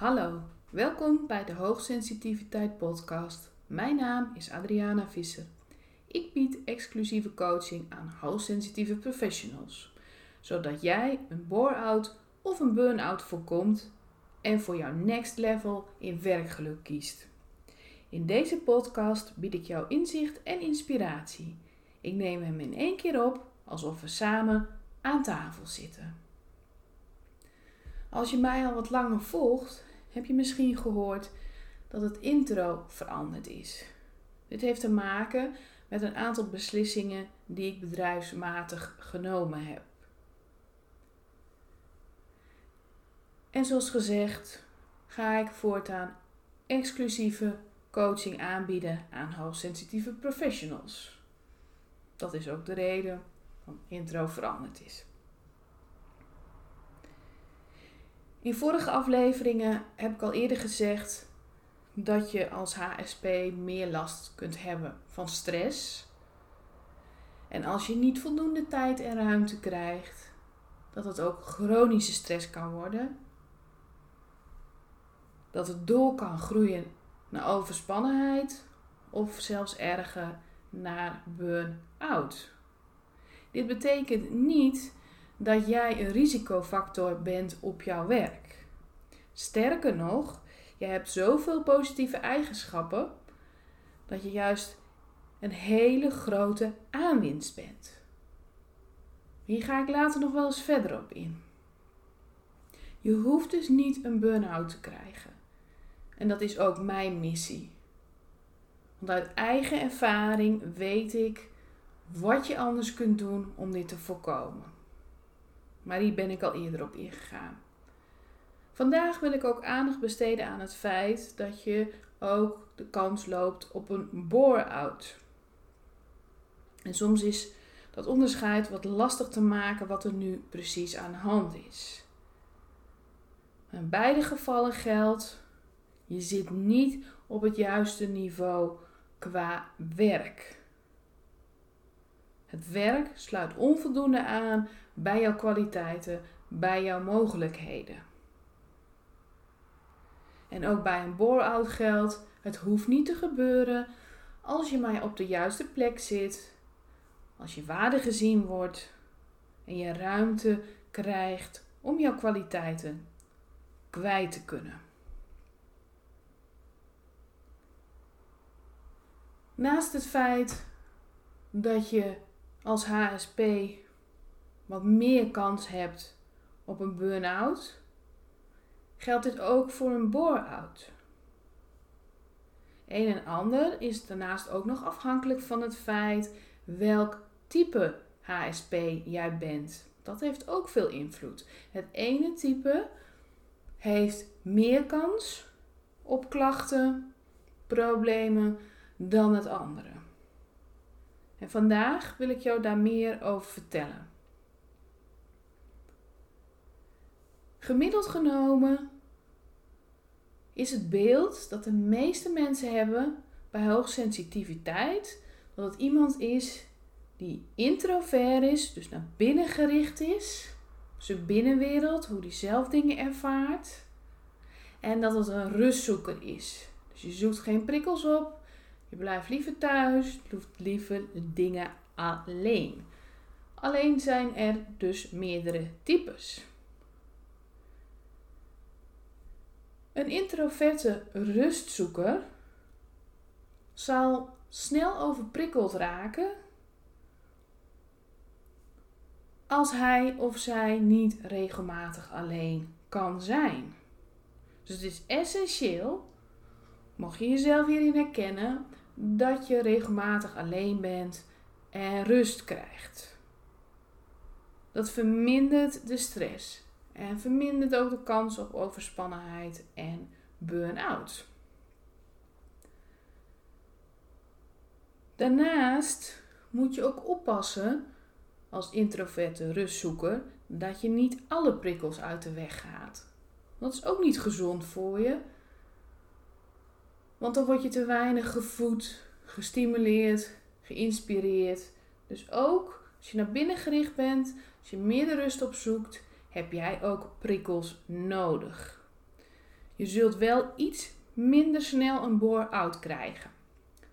Hallo, welkom bij de Hoogsensitiviteit Podcast. Mijn naam is Adriana Visser. Ik bied exclusieve coaching aan hoogsensitieve professionals, zodat jij een bore-out of een burn-out voorkomt en voor jouw next level in werkgeluk kiest. In deze podcast bied ik jou inzicht en inspiratie. Ik neem hem in één keer op alsof we samen aan tafel zitten. Als je mij al wat langer volgt, heb je misschien gehoord dat het intro veranderd is. Dit heeft te maken met een aantal beslissingen die ik bedrijfsmatig genomen heb. En zoals gezegd, ga ik voortaan exclusieve coaching aanbieden aan hoogsensitieve professionals. Dat is ook de reden waarom intro veranderd is. In vorige afleveringen heb ik al eerder gezegd dat je als HSP meer last kunt hebben van stress. En als je niet voldoende tijd en ruimte krijgt, dat het ook chronische stress kan worden. Dat het door kan groeien naar overspannenheid of zelfs erger naar burn-out. Dit betekent niet dat jij een risicofactor bent op jouw werk. Sterker nog, je hebt zoveel positieve eigenschappen dat je juist een hele grote aanwinst bent. Hier ga ik later nog wel eens verder op in. Je hoeft dus niet een burn-out te krijgen. En dat is ook mijn missie. Want uit eigen ervaring weet ik wat je anders kunt doen om dit te voorkomen. Maar hier ben ik al eerder op ingegaan. Vandaag wil ik ook aandacht besteden aan het feit dat je ook de kans loopt op een bore-out. En soms is dat onderscheid wat lastig te maken wat er nu precies aan de hand is. In beide gevallen geldt, je zit niet op het juiste niveau qua werk. Het werk sluit onvoldoende aan bij jouw kwaliteiten, bij jouw mogelijkheden. En ook bij een bore-out geldt, het hoeft niet te gebeuren als je maar op de juiste plek zit, als je waarde gezien wordt en je ruimte krijgt om jouw kwaliteiten kwijt te kunnen. Naast het feit dat je als HSP wat meer kans hebt op een burn-out, geldt dit ook voor een bore-out. Een en ander is daarnaast ook nog afhankelijk van het feit welk type HSP jij bent. Dat heeft ook veel invloed. Het ene type heeft meer kans op klachten, problemen dan het andere. En vandaag wil ik jou daar meer over vertellen. Gemiddeld genomen is het beeld dat de meeste mensen hebben bij hoogsensitiviteit dat het iemand is die introvert is, dus naar binnen gericht is, zijn binnenwereld, hoe die zelf dingen ervaart, en dat het een rustzoeker is. Dus je zoekt geen prikkels op, je blijft liever thuis, doet liever dingen alleen. Alleen zijn er dus meerdere types. Een introverte rustzoeker zal snel overprikkeld raken als hij of zij niet regelmatig alleen kan zijn. Dus het is essentieel, mocht je jezelf hierin herkennen, dat je regelmatig alleen bent en rust krijgt. Dat vermindert de stress en vermindert ook de kans op overspannenheid en burn-out. Daarnaast moet je ook oppassen als introverte rustzoeker dat je niet alle prikkels uit de weg gaat. Dat is ook niet gezond voor je. Want dan word je te weinig gevoed, gestimuleerd, geïnspireerd. Dus ook als je naar binnen gericht bent, als je meer de rust opzoekt, heb jij ook prikkels nodig. Je zult wel iets minder snel een bore-out krijgen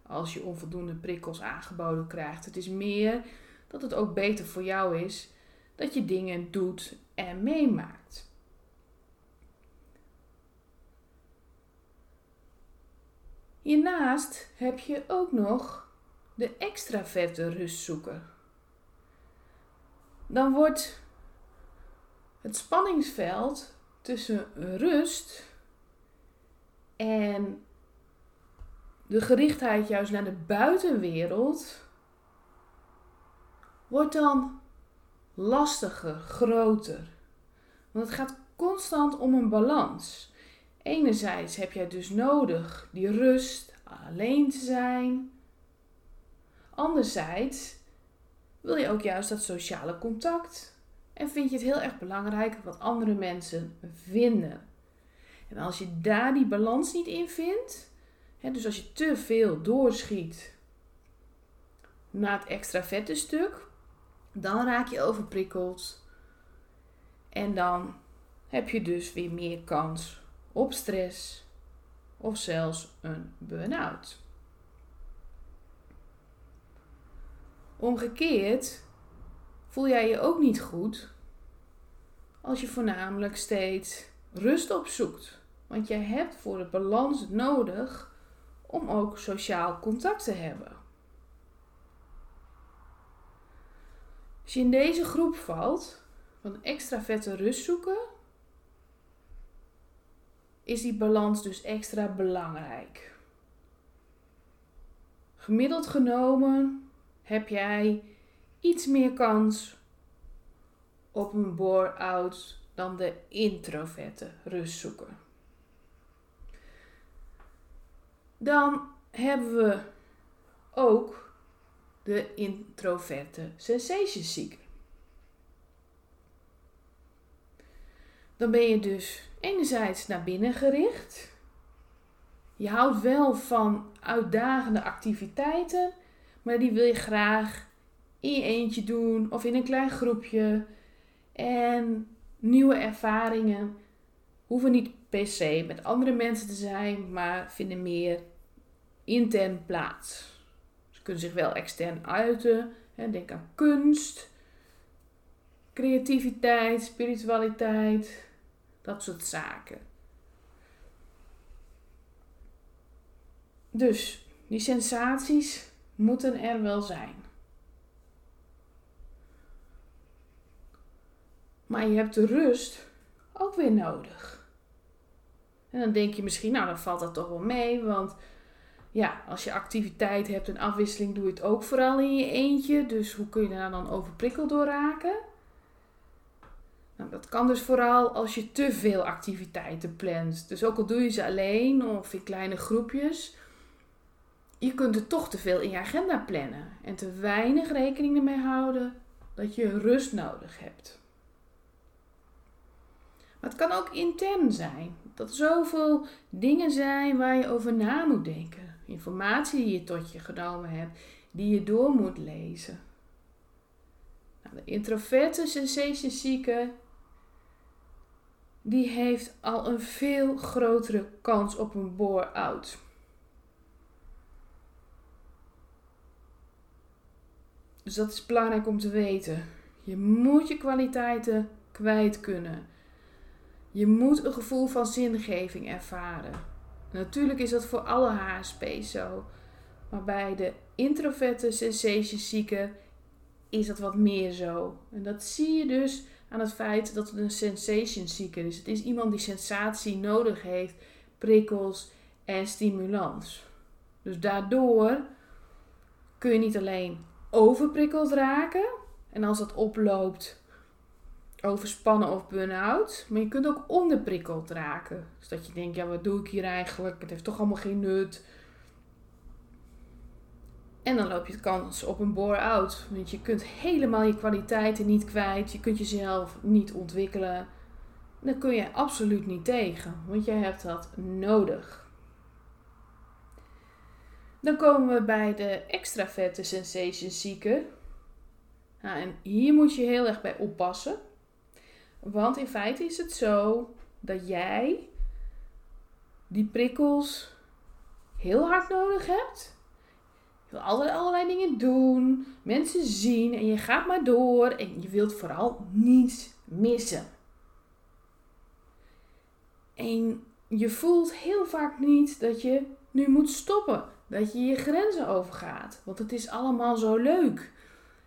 als je onvoldoende prikkels aangeboden krijgt. Het is meer dat het ook beter voor jou is dat je dingen doet en meemaakt. Hiernaast heb je ook nog de extraverte rustzoeker. Dan wordt het spanningsveld tussen rust en de gerichtheid juist naar de buitenwereld wordt dan lastiger, groter. Want het gaat constant om een balans. Enerzijds heb jij dus nodig die rust, alleen te zijn. Anderzijds wil je ook juist dat sociale contact. En vind je het heel erg belangrijk wat andere mensen vinden. En als je daar die balans niet in vindt, hè, dus als je te veel doorschiet naar het extra vette stuk, dan raak je overprikkeld. En dan heb je dus weer meer kans op stress of zelfs een burn-out. Omgekeerd voel jij je ook niet goed als je voornamelijk steeds rust opzoekt. Want jij hebt voor de balans nodig om ook sociaal contact te hebben. Als je in deze groep valt van extra vette rust zoeken, is die balans dus extra belangrijk. Gemiddeld genomen heb jij iets meer kans op een bore-out dan de introverte rustzoeker. Dan hebben we ook de introverte sensation seeker. Dan ben je dus enerzijds naar binnen gericht. Je houdt wel van uitdagende activiteiten, maar die wil je graag in je eentje doen of in een klein groepje. En nieuwe ervaringen hoeven niet per se met andere mensen te zijn, maar vinden meer intern plaats. Ze kunnen zich wel extern uiten. Denk aan kunst, creativiteit, spiritualiteit, dat soort zaken. Dus die sensaties moeten er wel zijn. Maar je hebt de rust ook weer nodig. En dan denk je misschien, nou dan valt dat toch wel mee, want ja, als je activiteit hebt en afwisseling, doe je het ook vooral in je eentje. Dus hoe kun je daar dan overprikkeld door raken? Nou, dat kan dus vooral als je te veel activiteiten plant. Dus ook al doe je ze alleen of in kleine groepjes, je kunt er toch te veel in je agenda plannen en te weinig rekening ermee houden dat je rust nodig hebt. Maar het kan ook intern zijn. Dat er zoveel dingen zijn waar je over na moet denken. Informatie die je tot je genomen hebt, die je door moet lezen. Nou, de introverte sensation seeker, die heeft al een veel grotere kans op een bore-out. Dus dat is belangrijk om te weten. Je moet je kwaliteiten kwijt kunnen. Je moet een gevoel van zingeving ervaren. Natuurlijk is dat voor alle HSP's zo. Maar bij de introverte sensation seeker is dat wat meer zo. En dat zie je dus aan het feit dat het een sensation seeker is. Het is iemand die sensatie nodig heeft, prikkels en stimulans. Dus daardoor kun je niet alleen overprikkeld raken. En als dat oploopt, overspannen of burn-out. Maar je kunt ook onderprikkeld raken. Dus dat je denkt, ja, wat doe ik hier eigenlijk? Het heeft toch allemaal geen nut. En dan loop je de kans op een bore-out. Want je kunt helemaal je kwaliteiten niet kwijt. Je kunt jezelf niet ontwikkelen. Dan kun je absoluut niet tegen. Want jij hebt dat nodig. Dan komen we bij de extraverte sensation seeker. Nou, en hier moet je heel erg bij oppassen. Want in feite is het zo dat jij die prikkels heel hard nodig hebt. Altijd allerlei dingen doen, mensen zien en je gaat maar door en je wilt vooral niets missen. En je voelt heel vaak niet dat je nu moet stoppen, dat je je grenzen overgaat, want het is allemaal zo leuk.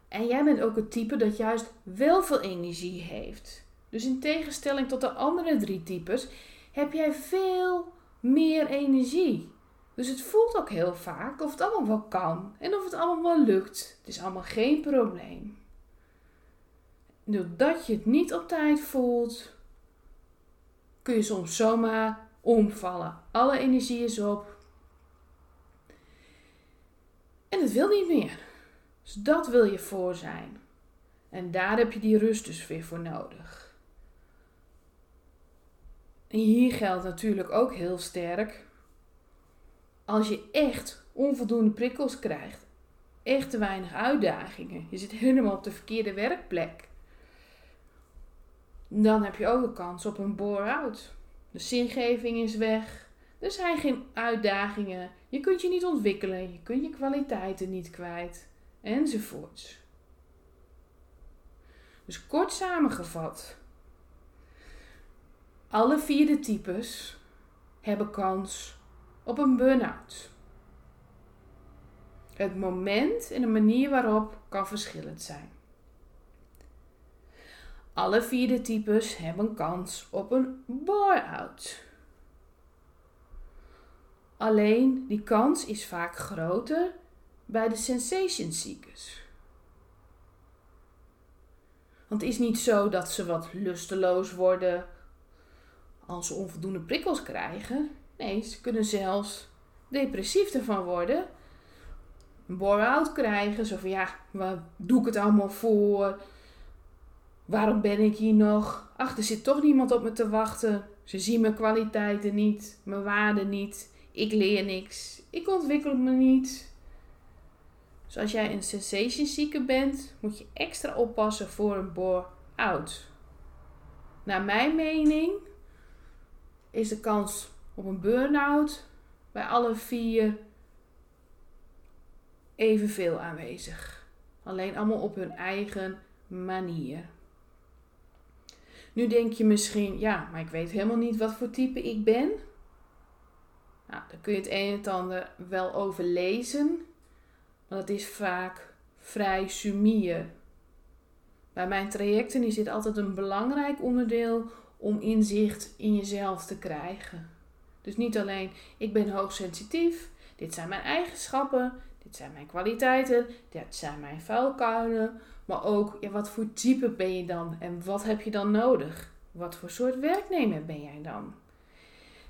En jij bent ook het type dat juist wel veel energie heeft. Dus in tegenstelling tot de andere drie types heb jij veel meer energie. Dus het voelt ook heel vaak of het allemaal wel kan en of het allemaal wel lukt. Het is allemaal geen probleem. Doordat je het niet op tijd voelt, kun je soms zomaar omvallen. Alle energie is op. En het wil niet meer. Dus dat wil je voor zijn. En daar heb je die rust dus weer voor nodig. En hier geldt natuurlijk ook heel sterk. Als je echt onvoldoende prikkels krijgt, echt te weinig uitdagingen, je zit helemaal op de verkeerde werkplek, dan heb je ook een kans op een bore-out. De zingeving is weg, er zijn geen uitdagingen, je kunt je niet ontwikkelen, je kunt je kwaliteiten niet kwijt, enzovoorts. Dus kort samengevat, alle vier de types hebben kans op een burn-out. Het moment en de manier waarop kan verschillend zijn. Alle vier de types hebben kans op een bore-out. Alleen die kans is vaak groter bij de sensation seekers. Want het is niet zo dat ze wat lusteloos worden als ze onvoldoende prikkels krijgen. Nee, ze kunnen zelfs depressief ervan worden. Een bore-out krijgen. Zo van ja, waar doe ik het allemaal voor? Waarom ben ik hier nog? Ach, er zit toch niemand op me te wachten. Ze zien mijn kwaliteiten niet, mijn waarden niet. Ik leer niks. Ik ontwikkel me niet. Dus als jij een sensation seeker bent, moet je extra oppassen voor een bore-out. Naar mijn mening is de kans op een burn-out bij alle vier evenveel aanwezig. Alleen allemaal op hun eigen manier. Nu denk je misschien, ja, maar ik weet helemaal niet wat voor type ik ben. Nou, daar kun je het een en het ander wel over lezen. Maar dat is vaak vrij sumier. Bij mijn trajecten is dit altijd een belangrijk onderdeel om inzicht in jezelf te krijgen. Dus niet alleen ik ben hoogsensitief, dit zijn mijn eigenschappen, dit zijn mijn kwaliteiten, dit zijn mijn vuilkuilen, maar ook ja, wat voor type ben je dan en wat heb je dan nodig? Wat voor soort werknemer ben jij dan?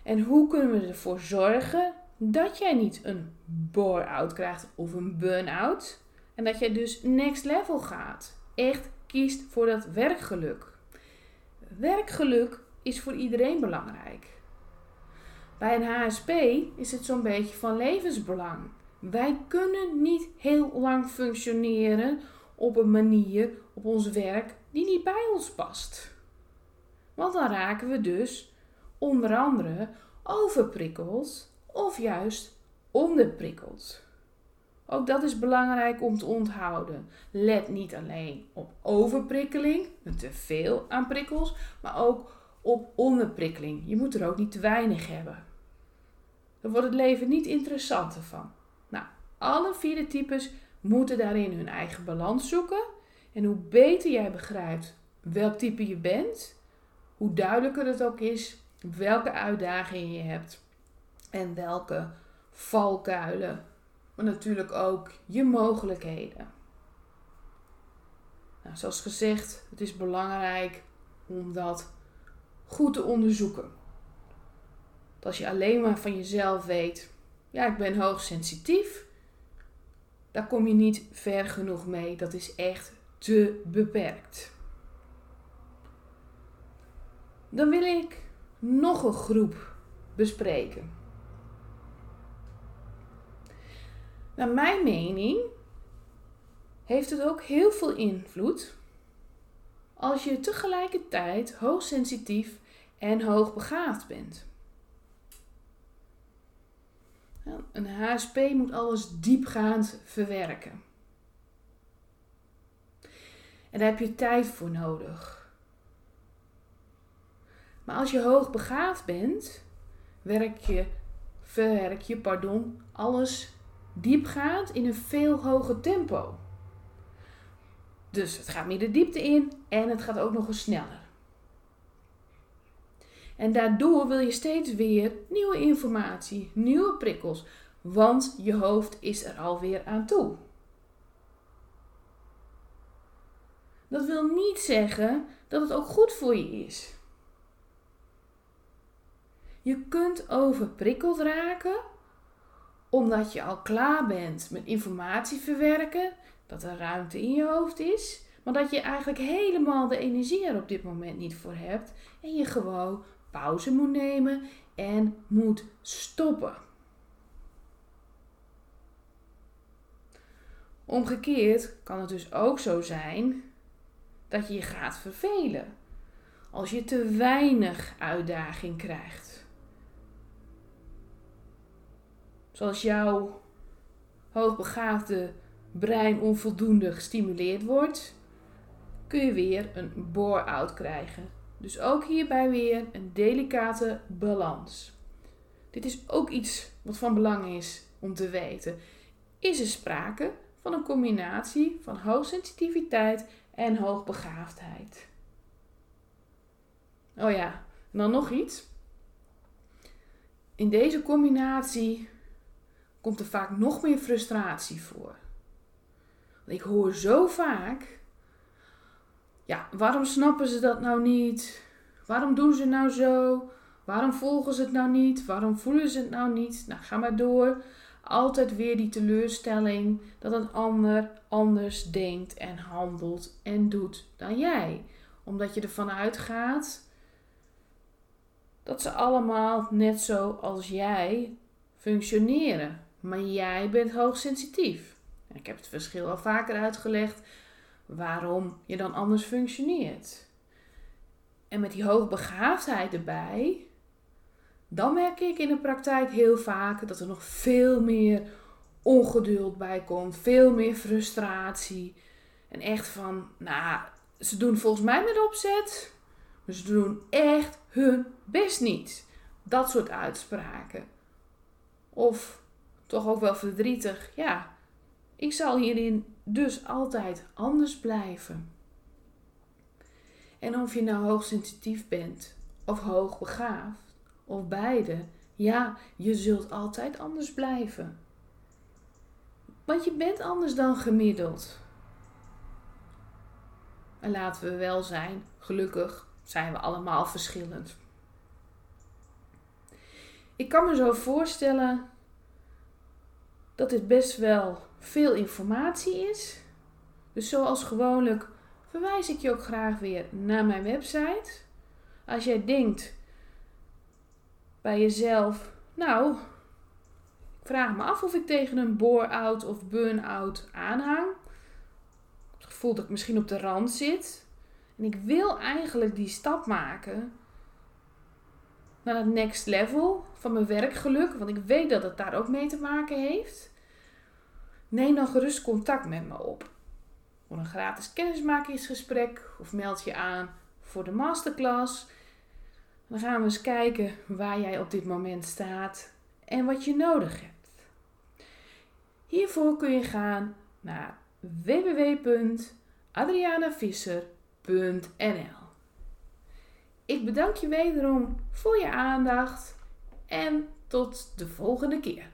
En hoe kunnen we ervoor zorgen dat jij niet een bore-out krijgt of een burn-out en dat jij dus next level gaat? Echt kiest voor dat werkgeluk. Werkgeluk is voor iedereen belangrijk. Bij een HSP is het zo'n beetje van levensbelang. Wij kunnen niet heel lang functioneren op een manier op ons werk die niet bij ons past. Want dan raken we dus onder andere overprikkeld of juist onderprikkeld. Ook dat is belangrijk om te onthouden. Let niet alleen op overprikkeling, te veel aan prikkels, maar ook op onderprikkeling. Je moet er ook niet te weinig hebben. Dan wordt het leven niet interessanter van. Nou, alle vier de types moeten daarin hun eigen balans zoeken. En hoe beter jij begrijpt welk type je bent, hoe duidelijker het ook is welke uitdagingen je hebt en welke valkuilen maar natuurlijk ook je mogelijkheden. Nou, zoals gezegd, het is belangrijk om dat goed te onderzoeken. Als je alleen maar van jezelf weet, ja, ik ben hoogsensitief, daar kom je niet ver genoeg mee. Dat is echt te beperkt. Dan wil ik nog een groep bespreken. Naar mijn mening heeft het ook heel veel invloed als je tegelijkertijd hoogsensitief en hoogbegaafd bent. Een HSP moet alles diepgaand verwerken. En daar heb je tijd voor nodig. Maar als je hoogbegaafd bent, werk je, verwerk je pardon, alles diepgaand in een veel hoger tempo. Dus het gaat meer de diepte in en het gaat ook nog eens sneller. En daardoor wil je steeds weer nieuwe informatie, nieuwe prikkels, want je hoofd is er alweer aan toe. Dat wil niet zeggen dat het ook goed voor je is. Je kunt overprikkeld raken omdat je al klaar bent met informatie verwerken, dat er ruimte in je hoofd is, maar dat je eigenlijk helemaal de energie er op dit moment niet voor hebt en je gewoon pauze moet nemen en moet stoppen. Omgekeerd kan het dus ook zo zijn dat je je gaat vervelen als je te weinig uitdaging krijgt. Zoals jouw hoogbegaafde brein onvoldoende gestimuleerd wordt, kun je weer een bore-out krijgen. Dus ook hierbij weer een delicate balans. Dit is ook iets wat van belang is om te weten. Is er sprake van een combinatie van hoogsensitiviteit en hoogbegaafdheid? Oh ja, en dan nog iets. In deze combinatie komt er vaak nog meer frustratie voor. Ik hoor zo vaak ja, waarom snappen ze dat nou niet? Waarom doen ze nou zo? Waarom volgen ze het nou niet? Waarom voelen ze het nou niet? Nou, ga maar door. Altijd weer die teleurstelling dat een ander anders denkt en handelt en doet dan jij. Omdat je ervan uitgaat dat ze allemaal net zo als jij functioneren. Maar jij bent hoogsensitief. Ik heb het verschil al vaker uitgelegd waarom je dan anders functioneert. En met die hoogbegaafdheid erbij, dan merk ik in de praktijk heel vaak dat er nog veel meer ongeduld bij komt, veel meer frustratie. En echt van, nou, ze doen volgens mij met opzet, maar ze doen echt hun best niet. Dat soort uitspraken. Of toch ook wel verdrietig, ja, ik zal hierin dus altijd anders blijven. En of je nou hoogsensitief bent of hoogbegaafd of beide, ja, je zult altijd anders blijven. Want je bent anders dan gemiddeld. En laten we wel zijn, gelukkig zijn we allemaal verschillend. Ik kan me zo voorstellen dat dit best wel veel informatie is. Dus zoals gewoonlijk verwijs ik je ook graag weer naar mijn website. Als jij denkt bij jezelf, nou, ik vraag me af of ik tegen een bore-out of burn-out aanhang. Het gevoel dat ik misschien op de rand zit. En ik wil eigenlijk die stap maken naar het next level van mijn werkgeluk. Want ik weet dat het daar ook mee te maken heeft. Neem dan gerust contact met me op. Voor een gratis kennismakingsgesprek of meld je aan voor de masterclass. Dan gaan we eens kijken waar jij op dit moment staat en wat je nodig hebt. Hiervoor kun je gaan naar www.adrianavisser.nl. Ik bedank je wederom voor je aandacht en tot de volgende keer.